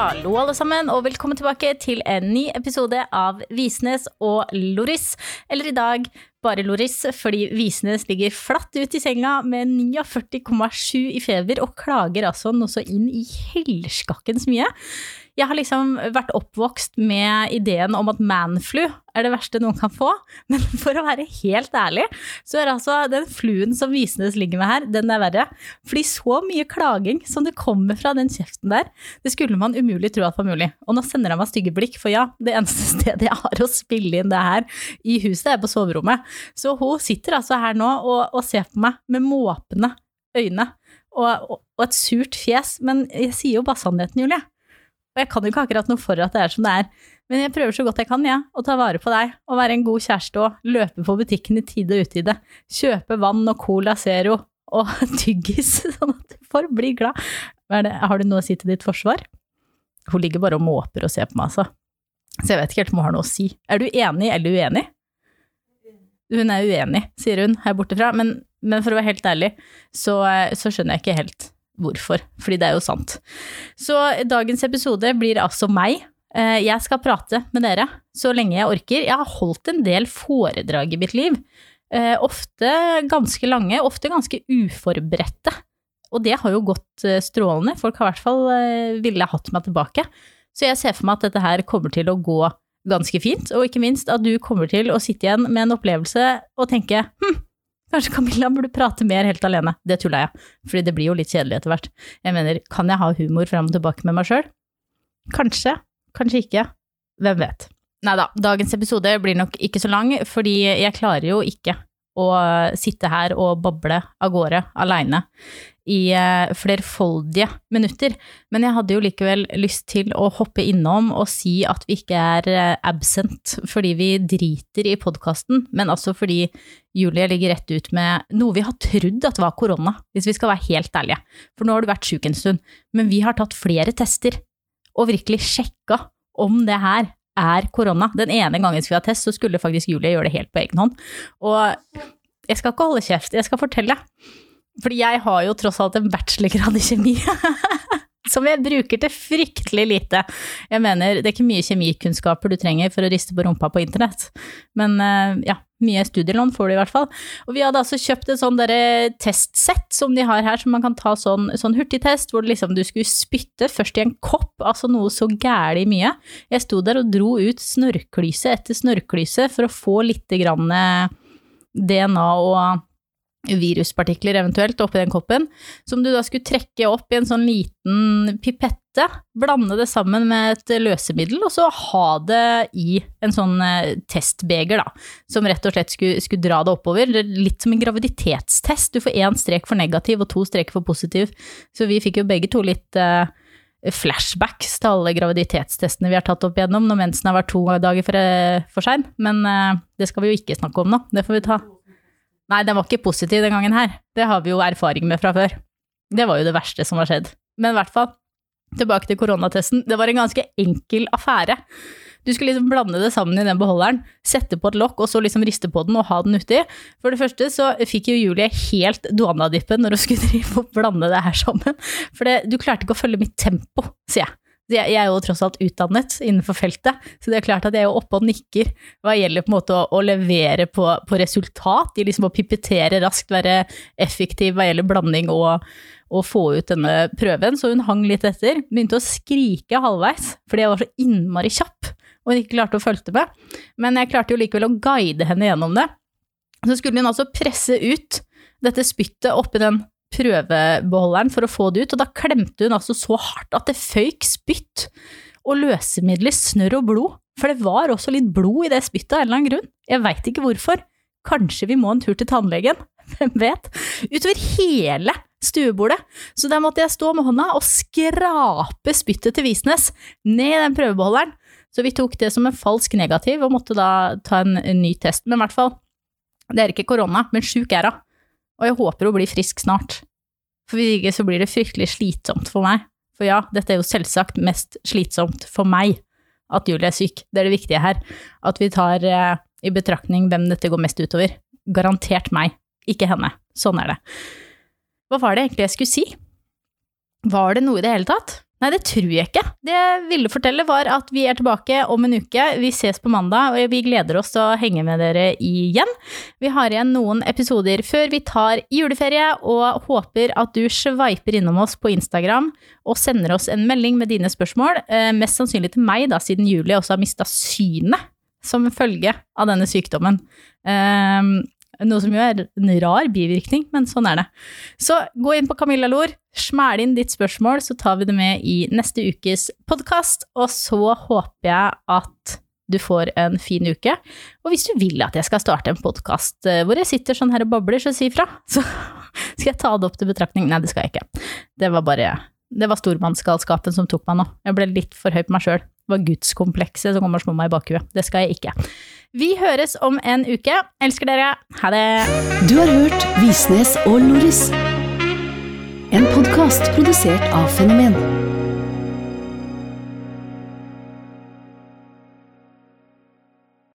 Hallo alle sammen, og velkommen tilbake til en ny episode av Visnes og Loris. Eller i dag bare Loris, fordi Visnes ligger flatt ut i senga med 49,7 i feber og klager altså noe så inn i helskakkens mye. Jeg har liksom vært oppvokst med ideen om at manflu er det verste noen kan få, men for å være helt ærlig, så er altså den fluen som Visnes ligger med her, den er verre. Fordi så mye klaging som det kommer fra den kjeften der, det skulle man umulig tro at var mulig. Og nå sender han meg stygge blikk, for ja, det eneste stedet jeg har å spille inn det her i huset, er på soverommet. Så hun sitter altså her nå og, og ser på meg med måpende øyne og, og et surt fjes, men jeg sier jo bare sannheten, Julie. Og jeg kan jo ikke akkurat noe for at det er som det er, men jeg prøver så godt jeg kan, ja, å ta vare på deg, og være en god kjæreste og løpe på butikken i tide og utide, kjøpe vann og Cola Zero og tyggis, sånn at du får bli glad. Har du noe å si til ditt forsvar? Hun ligger bare og måper og ser på meg, altså. Så jeg vet ikke helt om hun har noe å si. Er du enig eller uenig? Hun er uenig, sier hun her borte fra, men, men for å være helt ærlig, så, så skjønner jeg ikke helt hvorfor, fordi det er jo sant. Så dagens episode blir altså meg. Eh, jeg skal prate med dere så lenge jeg orker. Jeg har holdt en del foredrag i mitt liv. Eh, ofte ganske lange, ofte ganske uforberedte. Og det har jo gått eh, strålende. Folk har i hvert fall ville hatt meg tilbake. Så jeg ser for meg at dette her kommer til å gå ganske fint, og ikke minst at du kommer til å sitte igjen med en opplevelse og tenke hm, Kanskje Camilla burde prate mer helt alene. Det tulla jeg, fordi det blir jo litt kjedelig etter hvert. Jeg mener, kan jeg ha humor fram og tilbake med meg sjøl? Kanskje, kanskje ikke. Hvem vet. Nei da, dagens episode blir nok ikke så lang, fordi jeg klarer jo ikke å sitte her og bable av gårde aleine i eh, flerfoldige minutter. Men jeg hadde jo likevel lyst til å hoppe innom og si at vi ikke er eh, absent fordi vi driter i podkasten, men altså fordi Julie ligger rett ut med noe vi har trodd at var korona, hvis vi skal være helt ærlige. For nå har du vært sjuk en stund, men vi har tatt flere tester og virkelig sjekka om det her er korona. Den ene gangen skulle ha test, så skulle faktisk Julie gjøre det helt på egen hånd. Og jeg skal ikke holde kjeft, jeg skal fortelle. Fordi jeg har jo tross alt en bachelorgrad i kjemi. som jeg bruker til fryktelig lite. Jeg mener, det er ikke mye kjemikunnskaper du trenger for å riste på rumpa på internett, men eh, ja, mye studielån får du i hvert fall. Og vi hadde altså kjøpt et sånn testsett som de har her, som man kan ta sånn, sånn hurtigtest, hvor liksom du skulle spytte først i en kopp, altså noe så gæli mye. Jeg sto der og dro ut snørklyse etter snørklyse for å få lite grann eh, DNA og viruspartikler eventuelt oppi den koppen, som du da skulle trekke opp i en sånn liten pipette, blande det sammen med et løsemiddel, og så ha det i en sånn eh, testbeger, da, som rett og slett skulle, skulle dra det oppover. Litt som en graviditetstest, du får én strek for negativ og to streker for positiv, så vi fikk jo begge to litt uh, flashbacks til alle graviditetstestene vi har tatt opp igjennom når mensen har vært to dager for, eh, for sein, men uh, det skal vi jo ikke snakke om nå, det får vi ta Nei, den var ikke positiv den gangen her. Det har vi jo erfaring med fra før. Det var jo det verste som har skjedd. Men i hvert fall, tilbake til koronatesten. Det var en ganske enkel affære. Du skulle liksom blande det sammen i den beholderen, sette på et lokk og så liksom riste på den og ha den uti. For det første så fikk jo Julie helt duanadippen når hun skulle drive og blande det her sammen. For det, du klarte ikke å følge mitt tempo, sier jeg. Jeg, er jo tross alt utdannet innenfor feltet, så det er klart at jeg er oppe og nikker hva gjelder på en måte å, å levere på, på, resultat, i liksom å pipettere raskt, være effektiv hva gjelder blanding og, og, få ut denne prøven. Så hun hang litt etter, begynte å skrike halvveis fordi jeg var så innmari kjapp og hun ikke klarte å følge med. Men jeg klarte jo likevel å guide henne gjennom det. Så skulle hun altså presse ut dette spyttet oppi den prøvebeholderen for å få det ut, og da klemte hun altså så hardt at det føyk spytt og løsemidler, snørr og blod. For det var også litt blod i det spyttet av en eller annen grunn. Jeg veit ikke hvorfor. Kanskje vi må en tur til tannlegen? Hvem vet? Utover hele stuebordet. Så der måtte jeg stå med hånda og skrape spyttet til Visnes ned i den prøvebeholderen. Så vi tok det som en falsk negativ og måtte da ta en ny test. Men i hvert fall, det er ikke korona, men sjuk er hun. Og jeg håper hun blir frisk snart. For hvis ikke så blir det fryktelig slitsomt for meg. For ja, dette er jo selvsagt mest slitsomt for meg at Julie er syk. Det er det viktige her. At vi tar eh, i betraktning hvem dette går mest utover. Garantert meg, ikke henne. Sånn er det. Hva var det egentlig jeg skulle si? Var det noe i det hele tatt? Nei, det tror jeg ikke. Det jeg ville fortelle, var at vi er tilbake om en uke. Vi ses på mandag, og vi gleder oss til å henge med dere igjen. Vi har igjen noen episoder før vi tar juleferie, og håper at du sveiper innom oss på Instagram og sender oss en melding med dine spørsmål. Eh, mest sannsynlig til meg, da, siden Julie også har mista synet som følge av denne sykdommen. Noe som jo er en rar bivirkning, men sånn er det. Så gå inn på Camilla Lor, smæl inn ditt spørsmål, så tar vi det med i neste ukes podkast. Og så håper jeg at du får en fin uke. Og hvis du vil at jeg skal starte en podkast eh, hvor jeg sitter sånn her og babler, så si ifra. Så skal jeg ta det opp til betraktning. Nei, det skal jeg ikke. Det var bare Det var stormannsgalskapen som tok meg nå. Jeg ble litt for høy på meg sjøl. Det var gudskomplekset som kom og slo meg i bakhuet. Det skal jeg ikke. Vi høres om en uke. Elsker dere. Ha det. Du har hørt Visnes og Loris. En podkast produsert av Fenomen.